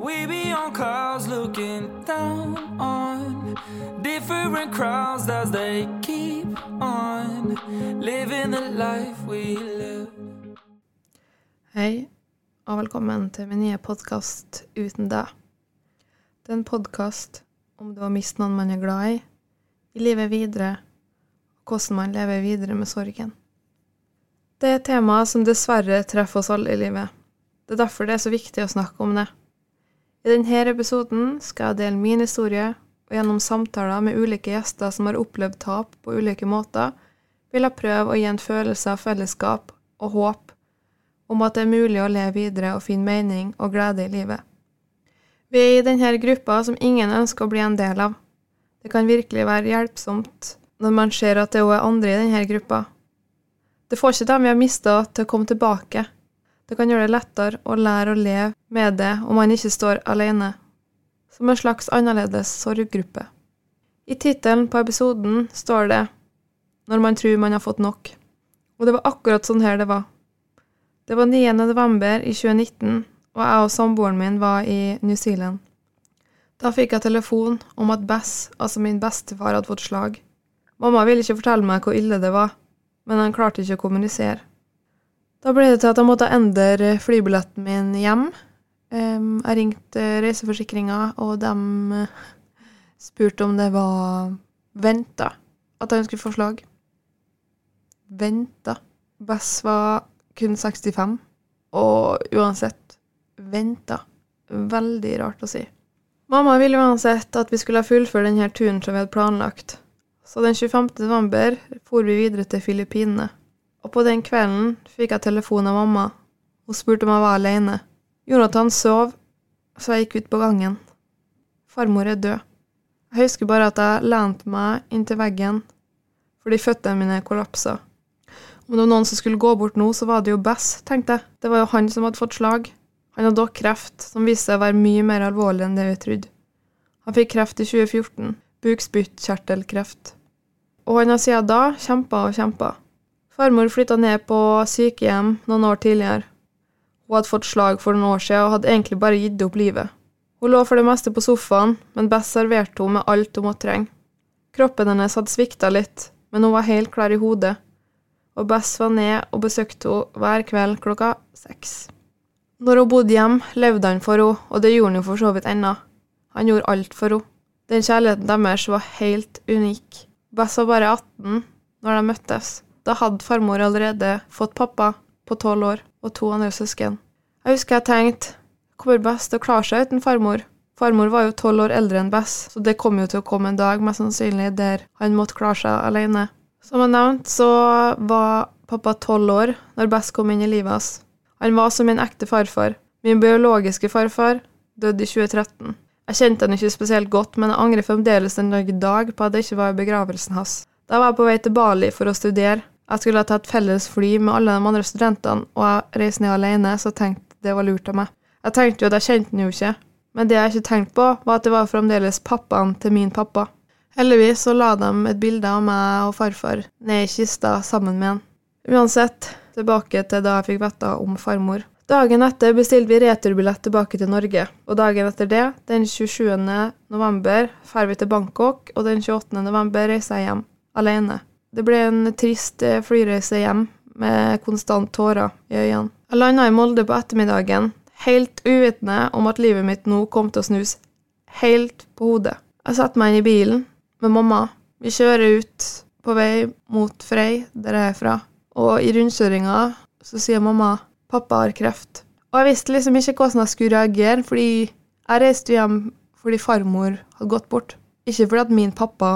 We be on cars looking down on different crowds as they keep on living the life we live. Hei, og velkommen til min nye podkast Uten deg. Det er en podkast om det å miste noen man er glad i, i livet videre, og hvordan man lever videre med sorgen. Det er et tema som dessverre treffer oss alle i livet. Det er derfor det er så viktig å snakke om det. I denne episoden skal jeg dele min historie, og gjennom samtaler med ulike gjester som har opplevd tap på ulike måter, vil jeg prøve å gi en følelse av fellesskap og håp om at det er mulig å leve videre og finne mening og glede i livet. Vi er i denne gruppa som ingen ønsker å bli en del av. Det kan virkelig være hjelpsomt når man ser at det òg er andre i denne gruppa. Det får ikke dem vi har mista, til å komme tilbake. Det kan gjøre det lettere å lære å leve med det om man ikke står alene. Som en slags annerledes sorggruppe. I tittelen på episoden står det 'Når man tror man har fått nok'. Og det var akkurat sånn her det var. Det var 9. november i 2019, og jeg og samboeren min var i New Zealand. Da fikk jeg telefon om at Bess, altså min bestefar, hadde fått slag. Mamma ville ikke fortelle meg hvor ille det var, men han klarte ikke å kommunisere. Da ble det til at jeg måtte endre flybilletten min hjem. Jeg ringte reiseforsikringa, og de spurte om det var venta at jeg ønsket forslag. slag. Venta. Bess var kun 65, og uansett venta. Veldig rart å si. Mamma ville uansett at vi skulle fullføre denne turen som vi hadde planlagt. Så den 25. november for vi videre til Filippinene. Og på den kvelden fikk jeg telefon av mamma. Hun spurte om jeg var alene. Jonathan sov, så jeg gikk ut på gangen. Farmor er død. Jeg husker bare at jeg lente meg inntil veggen fordi føttene mine kollapsa. Om det var noen som skulle gå bort nå, så var det jo Bess, tenkte jeg. Det var jo han som hadde fått slag. Han hadde også kreft, som viste seg å være mye mer alvorlig enn det vi trodde. Han fikk kreft i 2014, bukspyttkjertelkreft. Og han har siden da kjempa og kjempa. Farmor flytta ned på sykehjem noen år tidligere. Hun hadde fått slag for noen år siden og hadde egentlig bare gitt opp livet. Hun lå for det meste på sofaen, men Bess serverte henne med alt hun måtte trenge. Kroppen hennes hadde svikta litt, men hun var helt klar i hodet, og Bess var ned og besøkte henne hver kveld klokka seks. Når hun bodde hjemme, levde han for henne, og det gjorde han jo for så vidt ennå. Han gjorde alt for henne. Den kjærligheten deres var helt unik. Bess var bare 18 når de møttes. Da hadde farmor allerede fått pappa på tolv år og to andre søsken. Jeg husker jeg tenkte Bess til å klare seg uten farmor? Farmor var jo tolv år eldre enn Bess, så det kom jo til å komme en dag mest sannsynlig der han måtte klare seg alene. Som jeg nevnte, så var pappa tolv år når Bess kom inn i livet hans. Han var som min ekte farfar. Min biologiske farfar døde i 2013. Jeg kjente han ikke spesielt godt, men jeg angrer fremdeles i dag på at det ikke var i begravelsen hans. Da var jeg på vei til Bali for å studere. Jeg skulle ha tatt felles fly med alle de andre studentene, og jeg reiste ned alene, så tenkte det var lurt av meg. Jeg tenkte jo at jeg kjente han jo ikke, men det jeg ikke tenkte på, var at det var fremdeles pappaen til min pappa. Heldigvis så la de et bilde av meg og farfar ned i kista sammen med han. Uansett, tilbake til da jeg fikk vite om farmor. Dagen etter bestilte vi returbillett tilbake til Norge, og dagen etter det, den 27. november, drar vi til Bangkok, og den 28. november reiser jeg hjem, alene. Det ble en trist eh, flyreise hjem, med konstant tårer i øynene. Jeg landa i Molde på ettermiddagen, helt uvitende om at livet mitt nå kom til å snus helt på hodet. Jeg setter meg inn i bilen med mamma. Vi kjører ut på vei mot Frei, der jeg er fra. Og i rundkjøringa så sier mamma pappa har kreft. Og jeg visste liksom ikke hvordan jeg skulle reagere, fordi jeg reiste hjem fordi farmor hadde gått bort. Ikke fordi at min pappa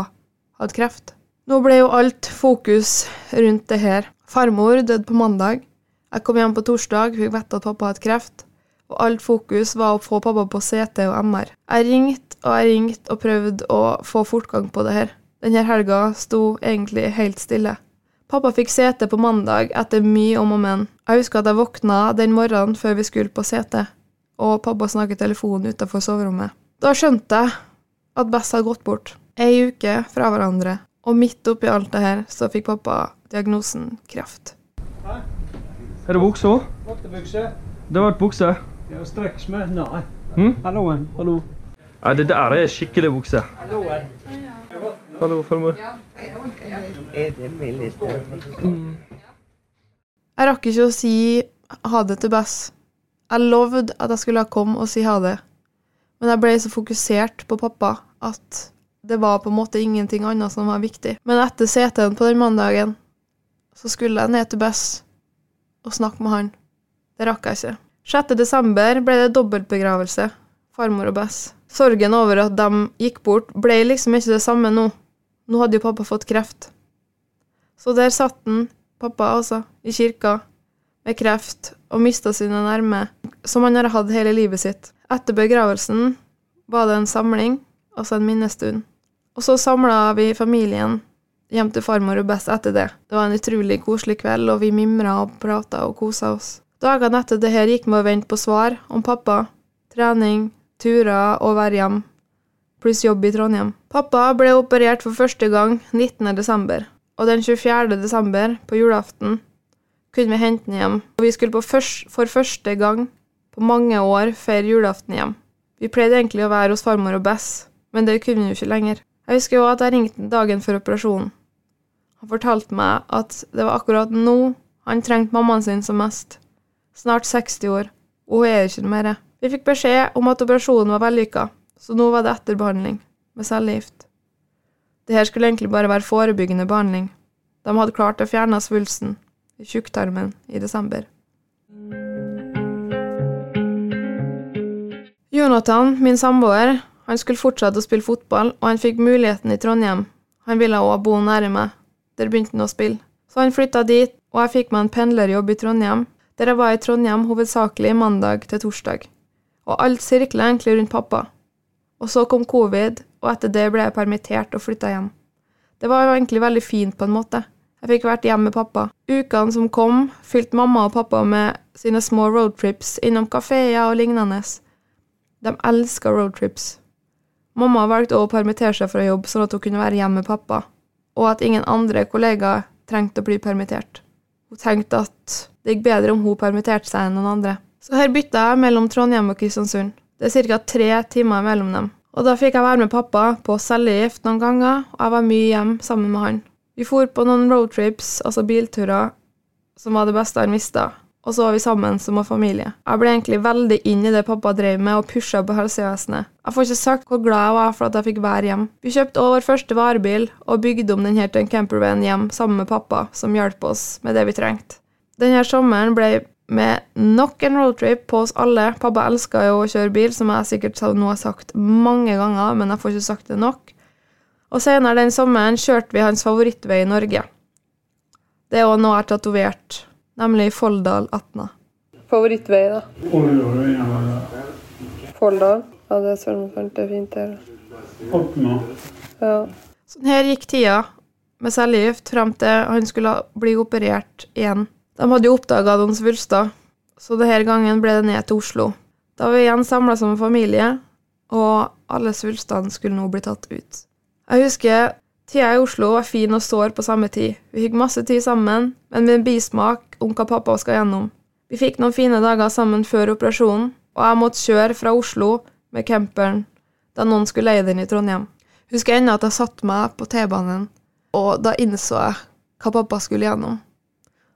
hadde kreft. Nå ble jo alt fokus rundt det her. Farmor døde på mandag. Jeg kom hjem på torsdag, fikk vite at pappa hadde kreft. Og alt fokus var å få pappa på CT og MR. Jeg ringte og jeg ringte og prøvde å få fortgang på det her. Denne helga sto egentlig helt stille. Pappa fikk CT på mandag etter mye om og men. Jeg husker at jeg våkna den morgenen før vi skulle på CT, og pappa snakket telefonen utenfor soverommet. Da skjønte jeg at Bess hadde gått bort. Ei uke fra hverandre. Og midt oppi alt det her så fikk pappa diagnosen kreft. Er det buksa? Bukse. Det ble bukse. Ja, streks med. Nei. Hm? Halloen. Hallo. Ja, det der er skikkelig bukse. Halloen. Hallo, farmor. Jeg rakk ikke å si ha det til Bess. Jeg lovde at jeg skulle komme og si ha det, men jeg ble så fokusert på pappa at det var på en måte ingenting annet som var viktig. Men etter CT-en på den mandagen så skulle jeg ned til Bess og snakke med han. Det rakk jeg ikke. 6. desember ble det dobbeltbegravelse, farmor og Bess. Sorgen over at de gikk bort, ble liksom ikke det samme nå. Nå hadde jo pappa fått kreft. Så der satt han, pappa altså, i kirka, med kreft, og mista sine nærme, som han har hatt hele livet sitt. Etter begravelsen var det en samling, altså en minnestund. Og så samla vi familien hjem til farmor og best etter det. Det var en utrolig koselig kveld, og vi mimra og prata og kosa oss. Dagene etter det her gikk vi og ventet på svar om pappa, trening, turer og være hjem, pluss jobb i Trondheim. Pappa ble operert for første gang 19. desember, og den 24. desember, på julaften, kunne vi hente den hjem. Og vi skulle først, for første gang på mange år feire julaften hjem. Vi pleide egentlig å være hos farmor og Bess, men det kunne vi jo ikke lenger. Jeg husker jo at jeg ringte dagen før operasjonen. Han fortalte meg at det var akkurat nå han trengte mammaen sin som mest. Snart 60 år, og hun er ikke noe mer. Vi fikk beskjed om at operasjonen var vellykka, så nå var det etterbehandling, med cellegift. Det her skulle egentlig bare være forebyggende behandling. De hadde klart å fjerne svulsten i tjukktarmen i desember. Jonathan, min samboer, han skulle fortsette å spille fotball, og han fikk muligheten i Trondheim. Han ville òg bo nære meg. Der begynte han å spille. Så han flytta dit, og jeg fikk meg en pendlerjobb i Trondheim, der jeg var i Trondheim hovedsakelig mandag til torsdag. Og alt sirkla egentlig rundt pappa. Og så kom covid, og etter det ble jeg permittert og flytta hjem. Det var jo egentlig veldig fint på en måte. Jeg fikk vært hjemme med pappa. Ukene som kom, fylte mamma og pappa med sine små roadtrips innom kafeer og lignende. De elska roadtrips. Mamma valgte å permittere seg fra jobb, sånn at hun kunne være hjemme med pappa, og at ingen andre kollegaer trengte å bli permittert. Hun tenkte at det gikk bedre om hun permitterte seg enn noen andre. Så her bytta jeg mellom Trondheim og Kristiansund. Det er ca. tre timer mellom dem. Og da fikk jeg være med pappa på cellegift noen ganger, og jeg var mye hjem sammen med han. Vi for på noen roadtrips, altså bilturer, som var det beste han visste, og så var vi sammen som en familie. Jeg ble egentlig veldig inn i det pappa drev med, og pusha på helsevesenet. Jeg får ikke sagt hvor glad jeg var for at jeg fikk være hjem. Vi kjøpte også vår første varebil, og bygde om den her til en campervan hjem sammen med pappa, som hjalp oss med det vi trengte. Denne sommeren ble med nok en roadtrip på oss alle. Pappa elska jo å kjøre bil, som jeg sikkert nå har sagt mange ganger, men jeg får ikke sagt det nok. Og senere den sommeren kjørte vi hans favorittvei i Norge. Det er òg noe jeg har tatovert, nemlig Folldal 18. Favorittvei, da? Folldal? Ja, det er det er fint her. Ja. Sånn her gikk tida med cellegift fram til han skulle bli operert igjen. De hadde jo oppdaga noen svulster, så denne gangen ble det ned til Oslo. Da var vi igjen samla som en familie, og alle svulstene skulle nå bli tatt ut. Jeg husker tida i Oslo var fin og sår på samme tid. Vi fikk masse tid sammen, men med en bismak om hva pappa skal gjennom. Vi fikk noen fine dager sammen før operasjonen, og jeg måtte kjøre fra Oslo med camperen da noen skulle leie den i Trondheim. Husker ennå at jeg satte meg på T-banen, og da innså jeg hva pappa skulle gjennom.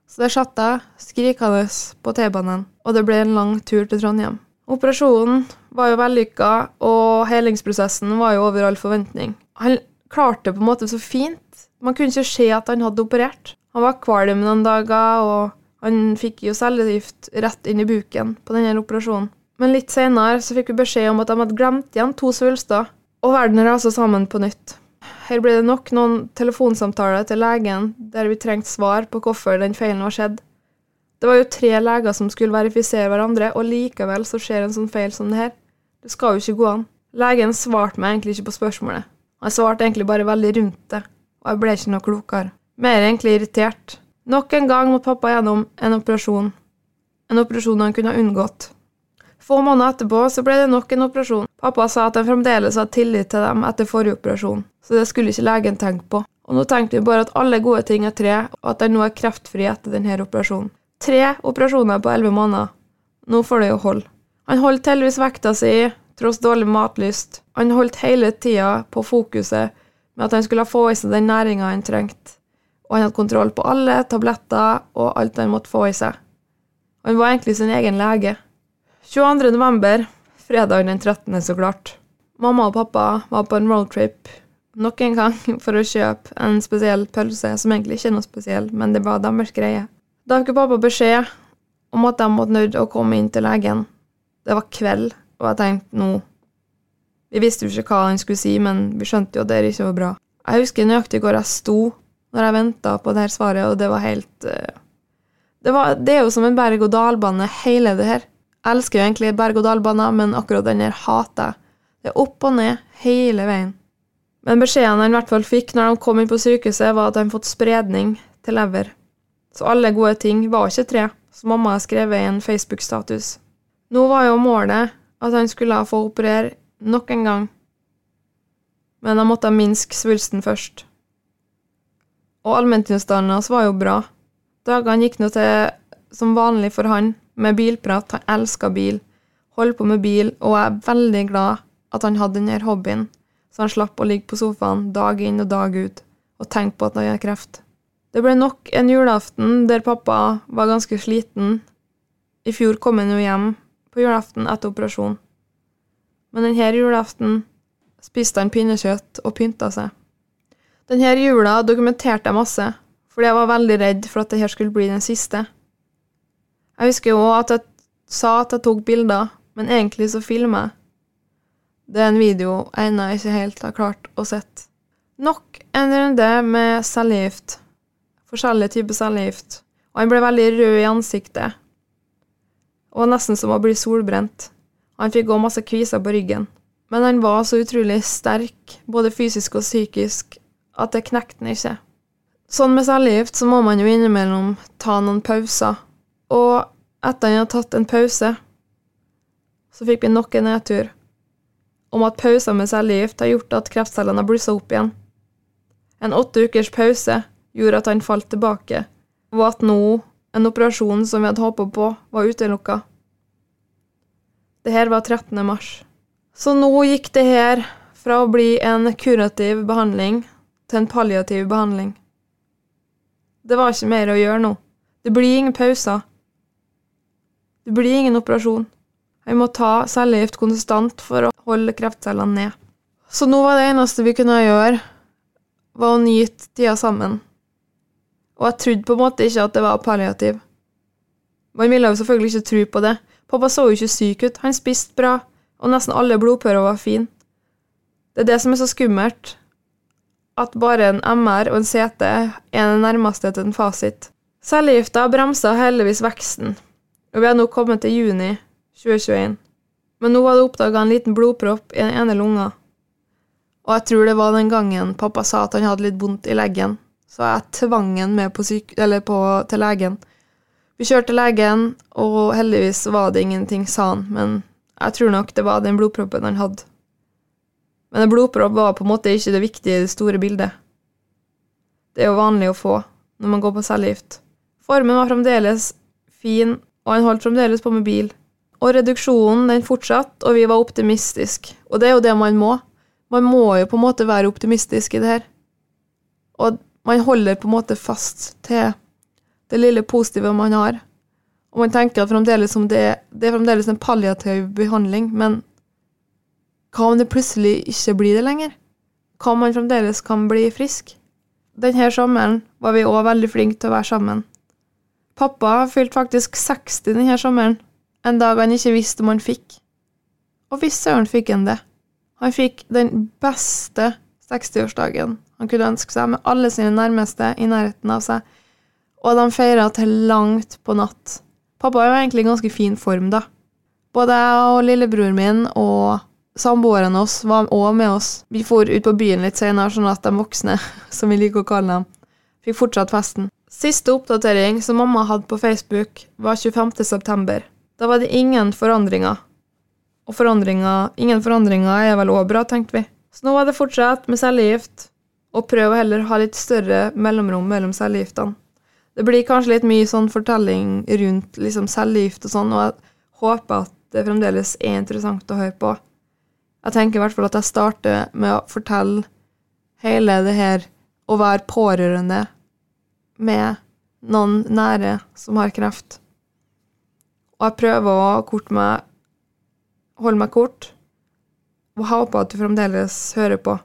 Så der satt jeg, skrikende på T-banen, og det ble en lang tur til Trondheim. Operasjonen var jo vellykka, og helingsprosessen var jo over all forventning. Han klarte det på en måte så fint. Man kunne ikke se at han hadde operert. Han var kvalm noen dager og Han fikk jo cellegift rett inn i buken på denne operasjonen. Men litt senere fikk vi beskjed om at de hadde glemt igjen to svulster, og verden rasa sammen på nytt. Her ble det nok noen telefonsamtaler til legen der vi trengte svar på hvorfor den feilen var skjedd. Det var jo tre leger som skulle verifisere hverandre, og likevel så skjer en sånn feil som det her. Det skal jo ikke gå an. Legen svarte meg egentlig ikke på spørsmålet. Han svarte egentlig bare veldig rundt det, og jeg ble ikke noe klokere. Mer egentlig irritert. Nok en gang måtte pappa gjennom en operasjon. En operasjon han kunne ha unngått. Få måneder etterpå så ble det nok en operasjon. Pappa sa at han fremdeles hadde tillit til dem etter forrige operasjon, så det skulle ikke legen tenke på. Og nå tenkte vi bare at alle gode ting er tre, og at han nå er kreftfri etter denne operasjonen. Tre operasjoner på elleve måneder. Nå får det jo holde. Han holdt heldigvis vekta si, tross dårlig matlyst. Han holdt hele tida på fokuset med at han skulle få i seg den næringa han trengte, og han hadde kontroll på alle tabletter og alt han måtte få i seg. Han var egentlig sin egen lege. 22. november, fredag den 13., så klart. Mamma og pappa var på en roadtrip nok en gang for å kjøpe en spesiell pølse, som egentlig ikke er noe spesiell, men det var deres greie. Da fikk pappa beskjed om at de måtte nødt å komme inn til legen. Det var kveld, og jeg tenkte nå Vi visste jo ikke hva han skulle si, men vi skjønte jo at det ikke var bra. Jeg husker nøyaktig hvor jeg sto når jeg venta på det her svaret, og det var helt eh, det, var, det er jo som en berg-og-dal-bane, hele det her. Jeg elsker jo egentlig berg-og-dal-baner, men akkurat den her hater jeg. Det er opp og ned hele veien. Men beskjeden han i hvert fall fikk når de kom inn på sykehuset, var at han fått spredning til lever. Så alle gode ting var ikke tre, som mamma har skrevet i en Facebook-status. Nå var jo målet at han skulle få operere nok en gang, men han måtte minske svulsten først. Og allmenntilstanden hans var jo bra. Dagene gikk nå til som vanlig for han, med bilprat. Han elska bil, holdt på med bil, og jeg er veldig glad at han hadde denne hobbyen, så han slapp å ligge på sofaen dag inn og dag ut og tenke på at han har kreft. Det ble nok en julaften der pappa var ganske sliten. I fjor kom han jo hjem på julaften etter operasjon. Men denne julaften spiste han pinnekjøtt og pynta seg. Denne jula dokumenterte jeg masse, fordi jeg var veldig redd for at dette skulle bli den siste. Jeg husker òg at jeg sa at jeg tok bilder, men egentlig så filmer jeg. Det er en video jeg ennå ikke helt har klart å sett. Nok en runde med cellegift. Forskjellige typer cellegift. Og han ble veldig rød i ansiktet. Og nesten som å bli solbrent. Han fikk òg masse kviser på ryggen. Men han var så utrolig sterk, både fysisk og psykisk, at det knekte han ikke. Sånn med cellegift så må man jo innimellom ta noen pauser. Og etter han hadde tatt en pause, så fikk vi nok en nedtur om at pauser med cellegift har gjort at kreftcellene har blussa opp igjen. En åtte ukers pause gjorde at han falt tilbake, og at nå, en operasjon som vi hadde håpa på, var utelukka. Det her var 13. mars. Så nå gikk det her fra å bli en kurativ behandling til en palliativ behandling. Det var ikke mer å gjøre nå. Det blir ingen pauser. Det blir ingen operasjon. Vi må ta cellegift konstant for å holde kreftcellene ned. Så nå var det eneste vi kunne gjøre, var å nyte tida sammen. Og jeg trodde på en måte ikke at det var palliativ. Man ville jo selvfølgelig ikke tro på det. Pappa så jo ikke syk ut, han spiste bra, og nesten alle blodprøver var fine. Det er det som er så skummelt, at bare en MR og en CT er det nærmeste til en fasit. Cellegifta bremsa heldigvis veksten, og vi har nå kommet til juni 2021. Men nå var det oppdaga en liten blodpropp i den ene lunga. Og jeg tror det var den gangen pappa sa at han hadde litt vondt i leggen, så jeg tvang han med på syk på, til legen. Vi kjørte legen, og heldigvis var det ingenting, sa han, men jeg tror nok det var den blodproppen han hadde. Men en blodpropp var på en måte ikke det viktige i det store bildet. Det er jo vanlig å få når man går på cellegift. Formen var fremdeles fin, og han holdt fremdeles på med bil. Og reduksjonen den fortsatte, og vi var optimistiske. Og det er jo det man må. Man må jo på en måte være optimistisk i det her. Og man holder på en måte fast til det lille positive man har. Og man tenker at fremdeles om det, det er fremdeles en palliativ behandling, men hva om det plutselig ikke blir det lenger? Hva om man fremdeles kan bli frisk? Denne sommeren var vi òg veldig flinke til å være sammen. Pappa fylte faktisk 60 denne sommeren, en dag han ikke visste om han fikk. Og hvis søren fikk han det. Han fikk den beste 60-årsdagen han kunne ønske seg, med alle sine nærmeste i nærheten av seg, og de feira til langt på natt. Pappa var egentlig i ganske fin form, da. Både jeg og lillebroren min og samboeren oss var òg med oss. Vi for ut på byen litt senere, sånn at de voksne, som vi liker å kalle dem, fikk fortsatt festen. Siste oppdatering som mamma hadde på Facebook, var 25. september. Da var det ingen forandringer. Og forandringer, ingen forandringer er vel òg bra, tenkte vi. Så nå var det fortsatt med cellegift, og prøv å heller ha litt større mellomrom mellom cellegiftene. Det blir kanskje litt mye sånn fortelling rundt liksom cellegift og sånn, og jeg håper at det fremdeles er interessant å høre på. Jeg tenker i hvert fall at jeg starter med å fortelle hele det her å være pårørende med noen nære som har kreft. Og jeg prøver å korte meg holde meg kort, og håper at du fremdeles hører på.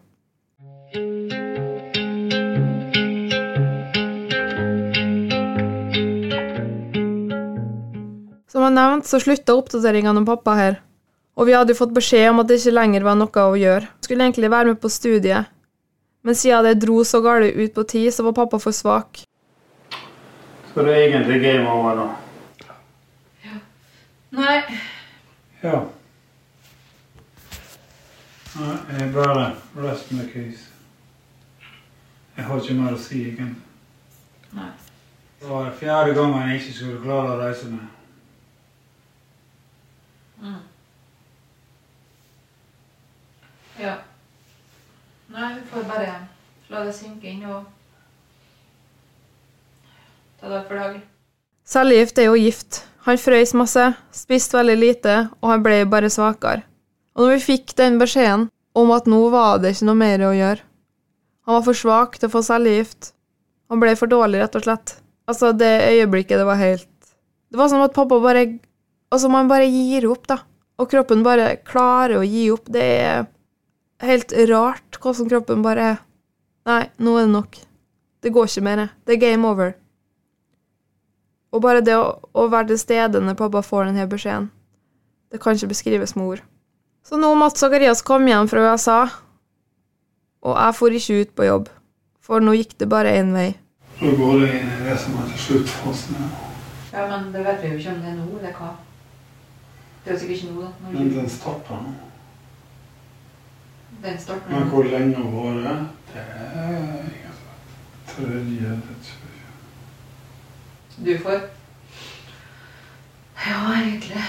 Som jeg nevnte, så slutta oppdateringene om pappa her. Og vi hadde jo fått beskjed om at det ikke lenger var noe å gjøre. Jeg skulle egentlig være med på studiet, men siden det dro så galt ut på tid, så var pappa for svak. Så det er egentlig game over nå? Ja. Nei. Ja. Nei, jeg bare rest my case. Jeg har ikke mer å si, egentlig. Nei. Det var fjerde gangen jeg ikke skulle klare å reise meg. Mm. Ja. Nei, vi får bare la det synke inn og ta dag for dag. Cellegift er jo gift. Han frøys masse, spiste veldig lite, og han ble bare svakere. Og når vi fikk den beskjeden om at nå var det ikke noe mer å gjøre Han var for svak til å få cellegift. Han ble for dårlig, rett og slett. Altså, det øyeblikket, det var helt Det var som at pappa bare Altså, man bare gir opp, da. Og kroppen bare klarer å gi opp. Det er helt rart hvordan kroppen bare Nei, nå er det nok. Det går ikke mer. Det er game over. Og bare det å, å være til stede når pappa får denne beskjeden, det kan ikke beskrives med ord. Så nå måtte Zakarias komme hjem fra USA, og jeg for ikke ut på jobb, for nå gikk det bare én vei. Så går det inn i det som heter sluttfasen. ja. Ja, men det vet vi jo ikke om det er nå, eller hva. Det er jo sikkert ikke nå, da. Når Men du- den starter nå. Den starter Men nå. hvor lenge hun varer, det er ingen som vet. Tredje dødsfall. Du får. Ja, egentlig.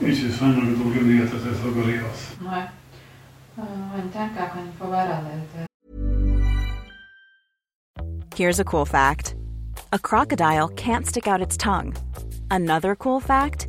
Ikke send noen dårlige nyheter til Zakarias. Nei. Eh, Han tenker jeg kan få være der til Here's a cool fact a crocodile can't stick out its tongue. Another cool fact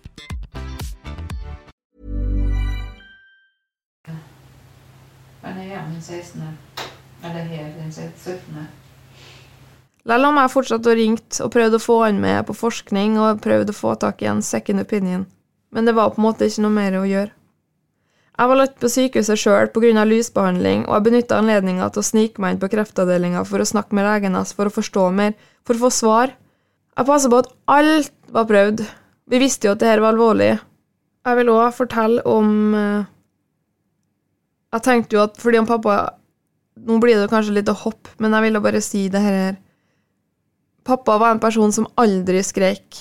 Men jeg er hjemme den 16. Eller her den 17. Lell om jeg fortsatte å ringt og prøvde å få han med på forskning og prøvde å få tak i en second opinion, men det var på en måte ikke noe mer å gjøre. Jeg var lagt på sykehuset sjøl pga. lysbehandling, og jeg benytta anledninga til å snike meg inn på kreftavdelinga for å snakke med legen hans for å forstå mer, for å få svar. Jeg passa på at alt var prøvd. Vi visste jo at det her var alvorlig. Jeg vil òg fortelle om eh, Jeg tenkte jo at fordi han pappa Nå blir det kanskje litt å hoppe, men jeg ville bare si det her Pappa var en person som aldri skrek,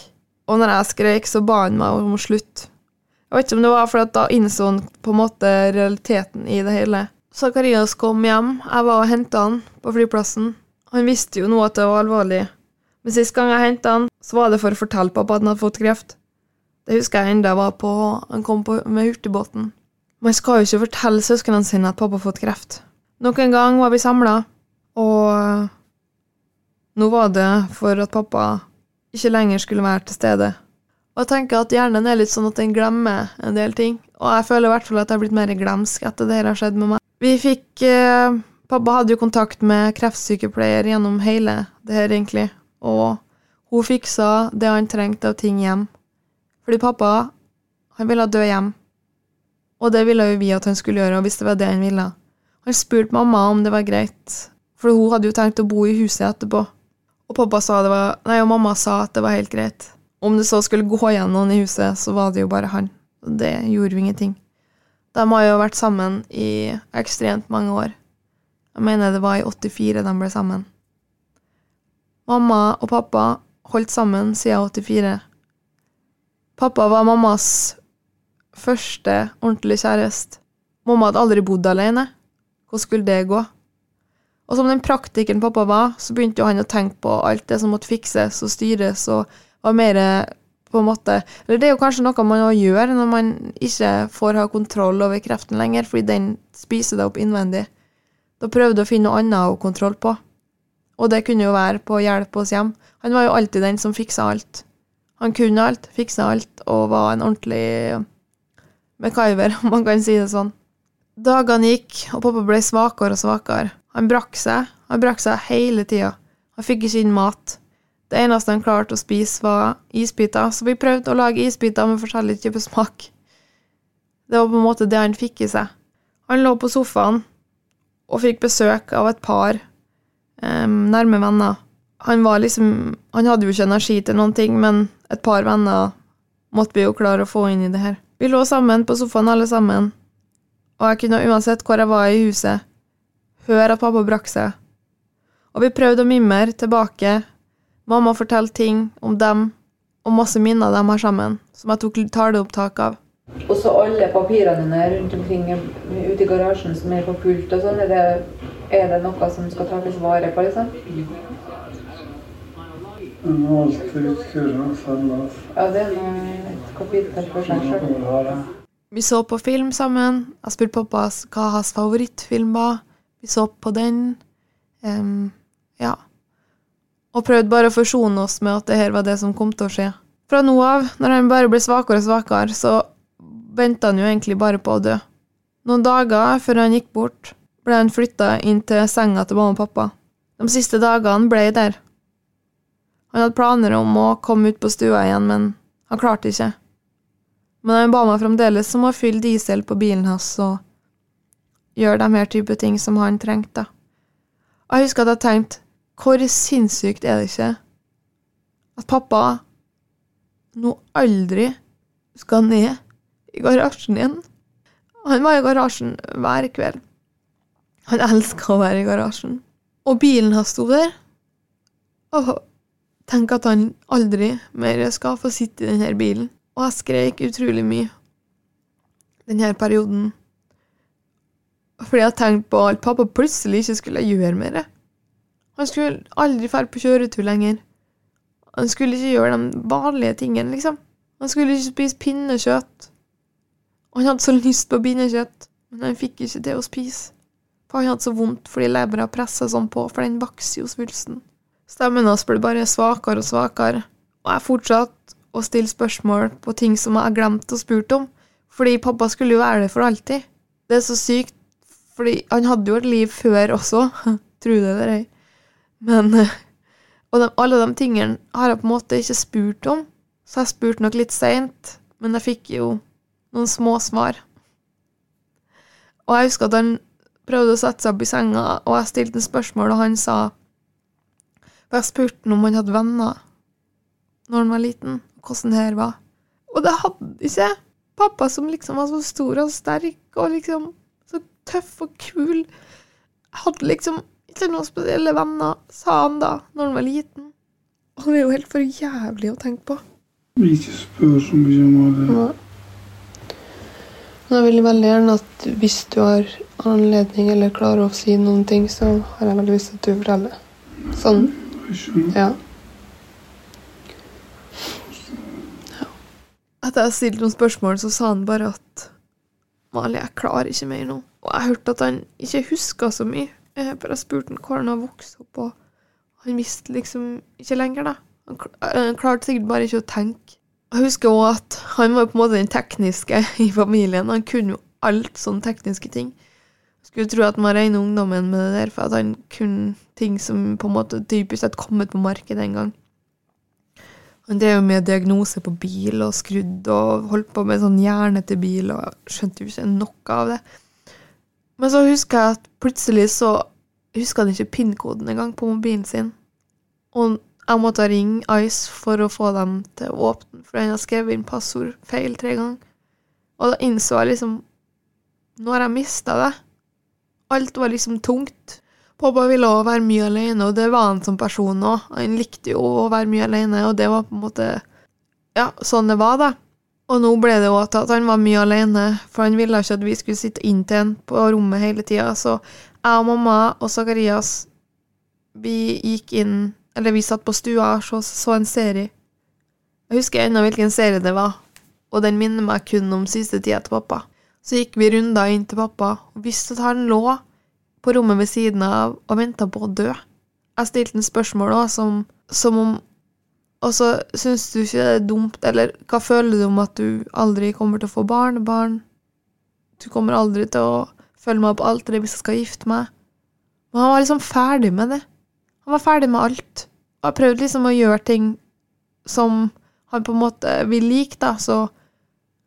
og når jeg skrek, så ba han meg om å slutte. Jeg vet ikke om det var fordi da innså han på en måte realiteten i det hele. Zakarias kom hjem. Jeg var og henta han på flyplassen. Han visste jo nå at det var alvorlig. Men sist gang jeg henta han, så var det for å fortelle pappa at han hadde fått kreft. Det husker jeg enda jeg var på Han kom på, med hurtigbåten. Man skal jo ikke fortelle søsknene sine at pappa har fått kreft. Nok en gang var vi samla, og nå var det for at pappa ikke lenger skulle være til stede. Og jeg tenker at hjernen er litt sånn at den glemmer en del ting. Og jeg føler i hvert fall at jeg har blitt mer glemsk etter det her har skjedd med meg. Vi fikk eh, Pappa hadde jo kontakt med kreftsykepleier gjennom hele det her, egentlig. Og hun fiksa det han trengte av ting hjem. Fordi pappa, han ville dø hjem. Og det ville jo vi at han skulle gjøre, hvis det var det han ville. Han spurte mamma om det var greit, for hun hadde jo tenkt å bo i huset etterpå. Og pappa sa det var, nei, og mamma sa at det var helt greit. Om det så skulle gå igjen noen i huset, så var det jo bare han. Og det gjorde jo ingenting. De har jo vært sammen i ekstremt mange år. Jeg mener det var i 84 de ble sammen. Mamma og pappa holdt sammen siden 84. Pappa var mammas første ordentlig kjæreste. Mamma hadde aldri bodd alene. Hvordan skulle det gå? Og som den praktikeren pappa var, så begynte jo han å tenke på alt det som måtte fikses og styres, og var mer på en måte Eller det er jo kanskje noe man gjør når man ikke får ha kontroll over kreften lenger, fordi den spiser deg opp innvendig. Da prøvde jeg å finne noe annet å kontroll på. Og det kunne jo være på å hjelpe oss hjem. Han var jo alltid den som fiksa alt. Han kunne alt, fiksa alt, og var en ordentlig MacGyver, om man kan si det sånn. Dagene gikk, og pappa ble svakere og svakere. Han brakk seg. Han brakk seg hele tida. Han fikk ikke inn mat. Det eneste han klarte å spise, var isbiter, så vi prøvde å lage isbiter med forskjellig type smak. Det var på en måte det han fikk i seg. Han lå på sofaen og fikk besøk av et par um, nærme venner. Han var liksom Han hadde jo ikke energi til noen ting, men et par venner måtte vi jo klare å få inn i det her. Vi lå sammen på sofaen, alle sammen, og jeg kunne uansett hvor jeg var i huset, høre at pappa brakk seg. Og vi prøvde å mimre tilbake. Mamma fortalte ting om dem, og masse minner de har sammen, som jeg tok taleopptak av. Og så alle papirene dine rundt omkring ute i garasjen som er på pult og sånn, er er det noe som skal tas vare på, liksom? Alt utstyret samles. Ja, det er et kapittel for seg sjøl. Vi så på film sammen. Jeg spurte pappa hva hans favorittfilm var. Vi så på den. Um, ja. Og prøvde bare å forsone oss med at det her var det som kom til å skje. Fra nå av, når han bare ble svakere og svakere, så venta han jo egentlig bare på å dø. Noen dager før han gikk bort, ble han flytta inn til senga til mamma og pappa. De siste dagene ble jeg der. Han hadde planer om å komme ut på stua igjen, men han klarte ikke. Men han ba meg fremdeles om å fylle diesel på bilen hans og gjøre de her type ting som han trengte. Og jeg husker at jeg tenkte, hvor sinnssykt er det ikke at pappa nå aldri skal ned i garasjen igjen? Han var i garasjen hver kveld. Han elska å være i garasjen. Og bilen hans sto der. Og tenk at han aldri mer skal få sitte i denne bilen. Og jeg skreik utrolig mye denne perioden. Fordi jeg tenkte på at pappa plutselig ikke skulle gjøre mer. Han skulle aldri dra på kjøretur lenger. Han skulle ikke gjøre de vanlige tingene, liksom. Han skulle ikke spise pinnekjøtt. Og han hadde så lyst på pinnekjøtt, men han fikk ikke det å spise. For han hadde så vondt fordi levra pressa sånn på, for den vokser jo svulsten. Stemmen hans ble bare svakere og svakere, og jeg fortsatte å stille spørsmål på ting som jeg har glemt og spurt om, fordi pappa skulle jo være der for alltid. Det er så sykt, fordi han hadde jo et liv før også, tro det eller ei. Men Og de, alle de tingene har jeg på en måte ikke spurt om, så jeg spurte nok litt seint, men jeg fikk jo noen små svar. Og jeg husker at han prøvde å sette seg opp i senga, og jeg stilte en spørsmål, og han sa For jeg spurte han om han hadde venner når han var liten, hvordan her var. Og det hadde ikke. Pappa som liksom var så stor og sterk og liksom så tøff og kul. Hadde liksom ikke noen spesielle venner, sa han da, når han var liten. Og det er jo helt for jævlig å tenke på. Ikke spør så mye om det. Men jeg vil veldig gjerne at hvis du har anledning eller klarer å si noen ting, så har jeg veldig lyst til at du forteller. Sånn. Ja. Etter jeg stilte noen spørsmål, så sa han bare at Mali, jeg klarer ikke mer nå. Og jeg hørte at han ikke huska så mye. eh, For jeg spurte han hvor han har vokst opp, og han visste liksom ikke lenger, da. Han, kl- eh, han klarte sikkert bare ikke å tenke. Jeg husker òg at han var på en måte den tekniske i familien. Han kunne jo alt sånne tekniske ting. Skulle tro at var rene ungdommen med det der, for at han kunne ting som på en måte typisk sett kommet på markedet en gang. Han drev jo med diagnose på bil og skrudd og holdt på med sånn hjerne til bil, og skjønte jo ikke noe av det. Men så husker jeg at plutselig så huska han ikke PIN-koden engang på mobilen sin. Og jeg måtte ringe Ice for å få dem til å åpne, for han har skrevet inn passord feil tre ganger. Og da innså jeg liksom Nå har jeg mista det. Alt var liksom tungt. Pappa ville også være mye alene, og det var han som person òg. Han likte jo å være mye alene, og det var på en måte Ja, sånn det var, da. Og nå ble det jo at at han var mye alene, for han ville ikke at vi skulle sitte inntil han på rommet hele tida. Så jeg og mamma og Zakarias, vi gikk inn Eller vi satt på stua og så, så en serie. Jeg husker ennå hvilken serie det var, og den minner meg kun om siste tida til pappa. Så gikk vi runder inn til pappa, og visste at han lå på rommet ved siden av og venta på å dø. Jeg stilte en spørsmål også, som, som om Og så syns du ikke det er dumt, eller hva føler du om at du aldri kommer til å få barnebarn? Du kommer aldri til å følge meg på alteret hvis jeg skal gifte meg. Men han var liksom ferdig med det. Han var ferdig med alt. Og jeg prøvde liksom å gjøre ting som han på en måte vil like, da, så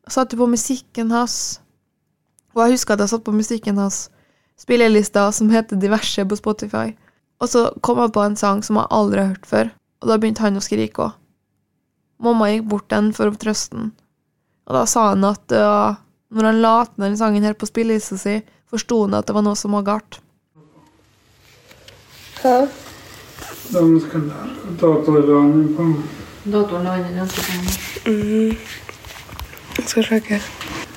satte på musikken hans. Og jeg husker at jeg satt på musikken hans spillelista som heter Diverse på Spotify. Og så kom jeg på en sang som jeg aldri har hørt før, og da begynte han å skrike òg. Mamma gikk bort den for å trøste den, og da sa han at uh, når han la til den sangen her på spillelista si, forsto han at det var noe som var galt. Hva? Datoen datorladen på Datoren lå inni den. Jeg skal sjekke.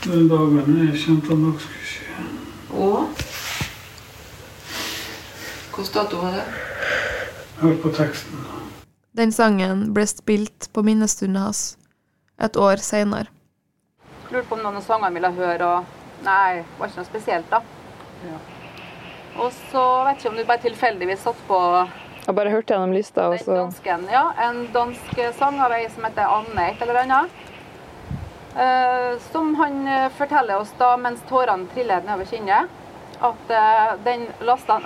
de dagene jeg kjente at nok skulle skje. Og Hvilken dato var det? Hør på teksten. Den sangen ble spilt på minnestunden hans et år seinere. Lurte på om noen av sangene ville høre, og nei, det var ikke noe spesielt, da. Ja. Og så vet ikke om du bare tilfeldigvis satt på Jeg bare hørte gjennom lista, den dansken. Ja, en dansk sang av ei som heter Anne et eller annet. Eh, som han eh, forteller oss da mens tårene triller nedover kinnet, at eh, den lasta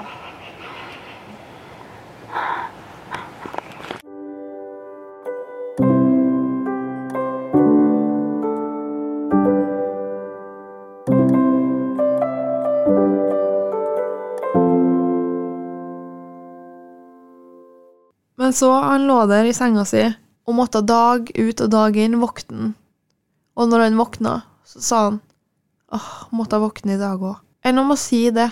Men så han lå der i senga si og måtte dag ut og dag inn vokte han. Og når han våkna, så sa han åh, måtte jeg våkne i dag òg. Enn om å si det.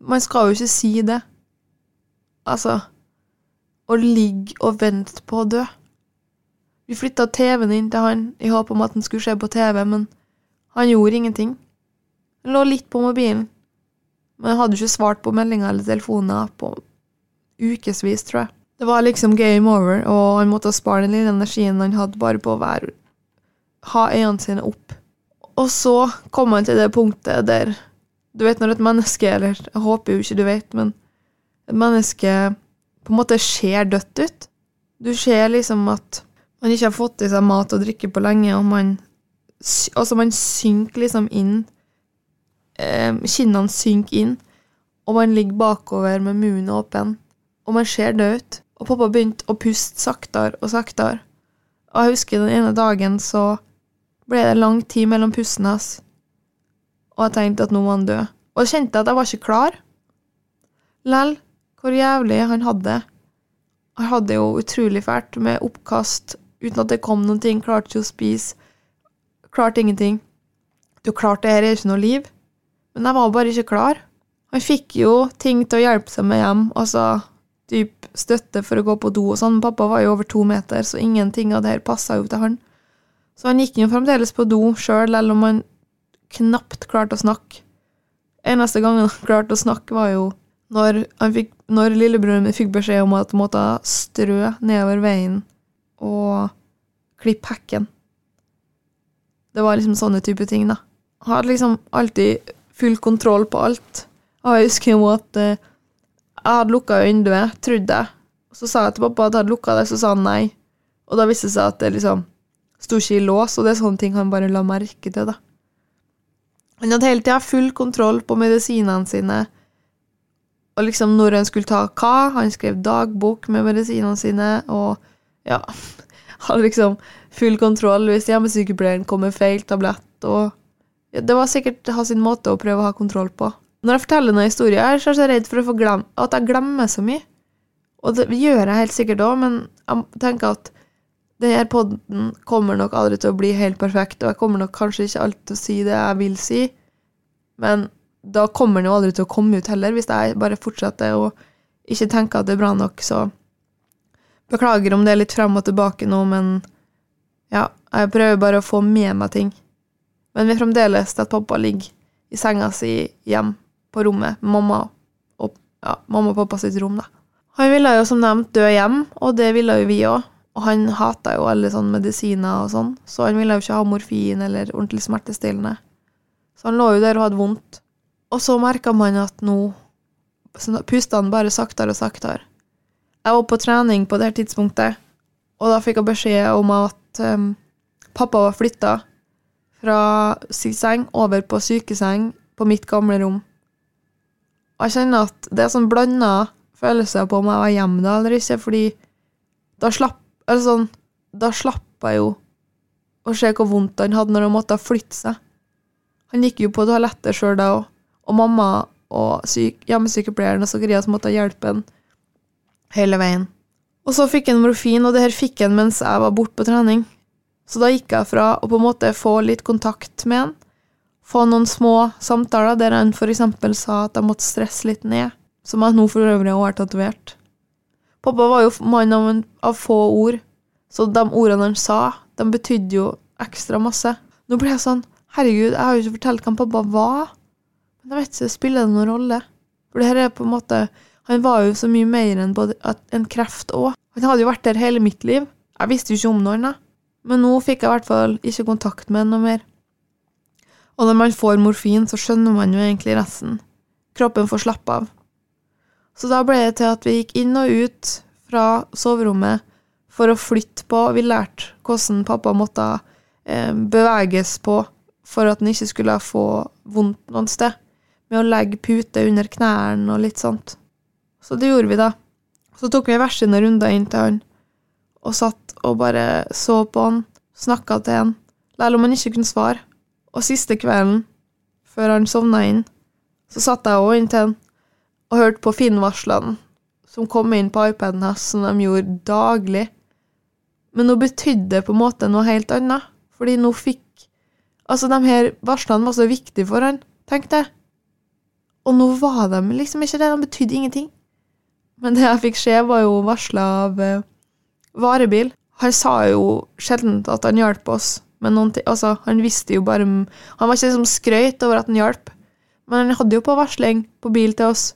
Man skal jo ikke si det. Altså Å ligge og vente på å dø. Vi flytta TV-en inn til han i håp om at han skulle se på TV, men han gjorde ingenting. Han lå litt på mobilen, men han hadde ikke svart på meldinger eller telefoner på ukevis, tror jeg. Det var liksom game over, og han måtte spare den lille energien han hadde bare på å være ha øynene sine opp. Og så kom han til det punktet der Du vet når et menneske, eller jeg håper jo ikke du vet, men et menneske på en måte ser dødt ut. Du ser liksom at man ikke har fått i seg mat og drikke på lenge, og man Altså, man synker liksom inn eh, Kinnene synker inn, og man ligger bakover med munnen åpen, og man ser død ut. Og pappa begynte å puste saktere og saktere. Og jeg husker den ene dagen så ble det lang tid mellom pustene hans, og jeg tenkte at nå var han død. Og jeg kjente at jeg var ikke klar. Lell, hvor jævlig han hadde det. Han hadde det jo utrolig fælt med oppkast uten at det kom noen ting, klarte ikke å spise, klarte ingenting. Du klarte det her er ikke noe liv. Men jeg var bare ikke klar. Han fikk jo ting til å hjelpe seg med hjem, altså typ støtte for å gå på do og sånn. Pappa var jo over to meter, så ingenting av det her passa jo til han. Så han gikk jo fremdeles på do sjøl, selv om han knapt klarte å snakke. Eneste gangen han klarte å snakke, var jo når, fikk, når lillebroren min fikk beskjed om at han måtte strø nedover veien og klippe hekken. Det var liksom sånne type ting, da. Han hadde liksom alltid full kontroll på alt. Og jeg husker jo at eh, jeg hadde lukka vinduet, trodde jeg. Så sa jeg til pappa at jeg hadde lukka det, så sa han nei. Og da viste det seg at det liksom sto ikke i lås, og det er sånne ting han bare la merke til, da. Han hadde hele tida full kontroll på medisinene sine, og liksom når han skulle ta hva. Han skrev dagbok med medisinene sine, og ja Hadde liksom full kontroll hvis hjemmesykepleieren kom med feil tablett, og ja, Det var sikkert ha sin måte å prøve å ha kontroll på. Når jeg forteller noen historier her, så er jeg redd for å få glem, at jeg glemmer så mye. Og det gjør jeg helt sikkert òg, men jeg tenker at denne podden kommer nok aldri til å bli helt perfekt, og jeg kommer nok kanskje ikke alltid til å si det jeg vil si, men da kommer den jo aldri til å komme ut heller, hvis jeg bare fortsetter å ikke tenke at det er bra nok, så beklager om det er litt frem og tilbake nå, men ja, jeg prøver bare å få med meg ting. Men vi er fremdeles til at pappa ligger i senga si hjem på rommet mamma og ja, mamma og pappa sitt rom, da. Han ville jo som nevnt dø hjem, og det ville jo vi òg. Og han hata jo alle sånne medisiner og sånn, så han ville jo ikke ha morfin eller ordentlig smertestillende. Så han lå jo der og hadde vondt. Og så merka man at nå pusta han bare saktere og saktere. Jeg var på trening på det her tidspunktet, og da fikk jeg beskjed om at um, pappa var flytta fra sin seng over på sykeseng på mitt gamle rom. Og jeg kjenner at det er sånn blanda følelser på om jeg var hjemme da eller ikke, fordi da slapp eller sånn, da slapp jeg jo å se hvor vondt han hadde når han måtte flytte seg. Han gikk jo på toalettet sjøl da òg, og mamma og syk, hjemmesykepleieren og Sakarias måtte hjelpe han hele veien. Og så fikk han morfin, og det her fikk han mens jeg var borte på trening. Så da gikk jeg fra å på en måte få litt kontakt med han, få noen små samtaler der han f.eks. sa at jeg måtte stresse litt ned, som jeg nå for øvrig har tatovert. Pappa var jo mann av, av, få ord, så de ordene han sa, de betydde jo ekstra masse. Nå ble jeg sånn Herregud, jeg har jo ikke fortalt hvem pappa var. Men jeg vet ikke, spiller det noen rolle? For det her er på en måte Han var jo så mye mer enn både en kreft òg. Han hadde jo vært der hele mitt liv. Jeg visste jo ikke om noen, jeg. Men nå fikk jeg i hvert fall ikke kontakt med noe mer. Og når man får morfin, så skjønner man jo egentlig resten. Kroppen får slappe av. Så da ble det til at vi gikk inn og ut fra soverommet for å flytte på. Vi lærte hvordan pappa måtte eh, beveges på for at han ikke skulle få vondt noen sted. Med å legge pute under knærne og litt sånt. Så det gjorde vi, da. Så tok vi hver sine runder inn til han, og satt og bare så på han, snakka til han, selv om han ikke kunne svare. Og siste kvelden, før han sovna inn, så satt jeg òg inntil han og hørte på Finn-varslene som kom inn på iPaden hans, som de gjorde daglig. Men nå betydde det på en måte noe helt annet, fordi nå fikk Altså, de her varslene var så viktige for han, tenkte jeg. Og nå var de liksom ikke det, de betydde ingenting. Men det jeg fikk se, var jo varsla av uh, varebil. Han sa jo sjelden at han hjalp oss med noen ting. Altså, han visste jo bare Han var ikke liksom skrøyt over at han hjalp, men han hadde jo på varsling på bil til oss.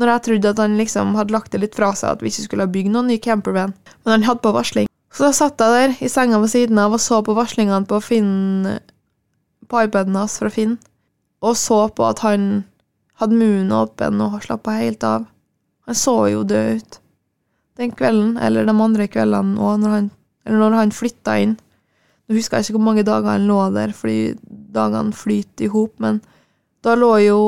Når jeg trodde at han liksom hadde lagt det litt fra seg, at vi ikke skulle bygge noen ny campervan. Men han hadde på varsling. Så da satt jeg der i senga ved siden av og så på varslingene på Finn på iPaden hans fra Finn, og så på at han hadde munnen åpen og slappa helt av. Han så jo død ut den kvelden, eller de andre kveldene òg, når han, når han flytta inn. Nå husker jeg ikke hvor mange dager han lå der, fordi dagene flyter i hop, men da lå jo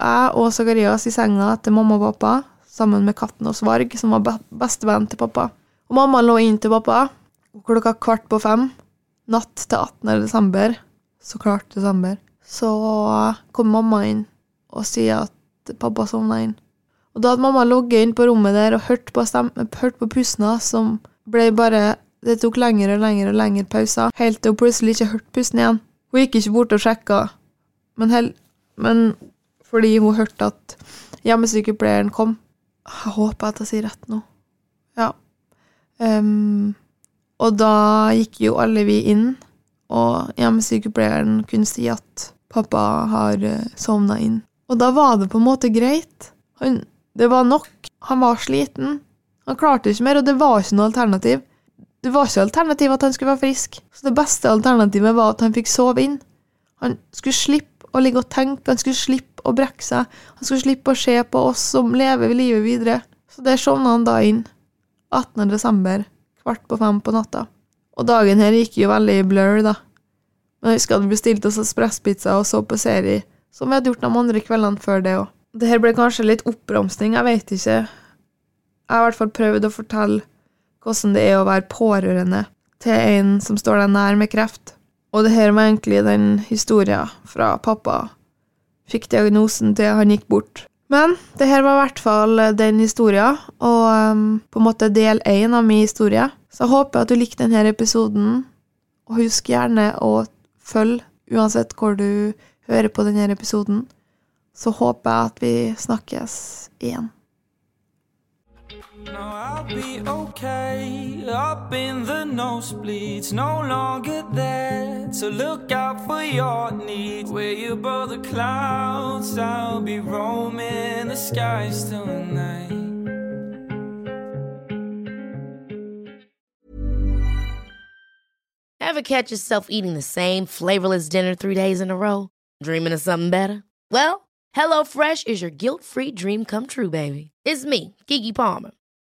jeg og Zakarias i senga til mamma og pappa, sammen med katten og Svarg, som var bestevenn til pappa. Og mamma lå inn til pappa klokka kvart på fem, natt til 18. desember, så klart desember. Så kom mamma inn og sier at pappa sovna inn. Og da hadde mamma logget inn på rommet der og hørt på, hørt på pusten som ble bare Det tok lengre og lengre og lengre pauser, helt til hun plutselig ikke hørte pusten igjen. Hun gikk ikke bort og sjekka, men, hel, men fordi hun hørte at hjemmesykepleieren kom. Jeg håper at jeg sier rett nå. Ja. Um, og da gikk jo alle vi inn, og hjemmesykepleieren kunne si at pappa har uh, sovna inn. Og da var det på en måte greit. Han, det var nok. Han var sliten. Han klarte ikke mer, og det var ikke noe alternativ. Det var ikke alternativ at han skulle være frisk. Så det beste alternativet var at han fikk sove inn. Han skulle slippe å ligge og tenke, han skulle slippe å brekke seg. Han skulle slippe å se på oss som lever livet videre. Så der sovna han da inn. 18. desember, kvart på fem på natta. Og dagen her gikk jo veldig i blur, da. Men jeg husker at vi bestilte oss espresspizza og så på serie, som vi hadde gjort de andre kveldene før det òg. Det her ble kanskje litt oppramsing, jeg vet ikke. Jeg har i hvert fall prøvd å fortelle hvordan det er å være pårørende til en som står deg nær med kreft. Og det her var egentlig den historien fra pappa fikk diagnosen til han gikk bort. Men det her var i hvert fall den historien, og um, på en måte del én av min historie. Så jeg håper at du likte denne episoden, og husk gjerne å følge uansett hvor du hører på denne episoden. Så håper jeg at vi snakkes igjen. No, I'll be okay. Up in the nosebleeds, no longer there. So look out for your needs. Where you above the clouds, I'll be roaming the skies tonight. Ever catch yourself eating the same flavorless dinner three days in a row? Dreaming of something better? Well, HelloFresh is your guilt free dream come true, baby. It's me, Kiki Palmer.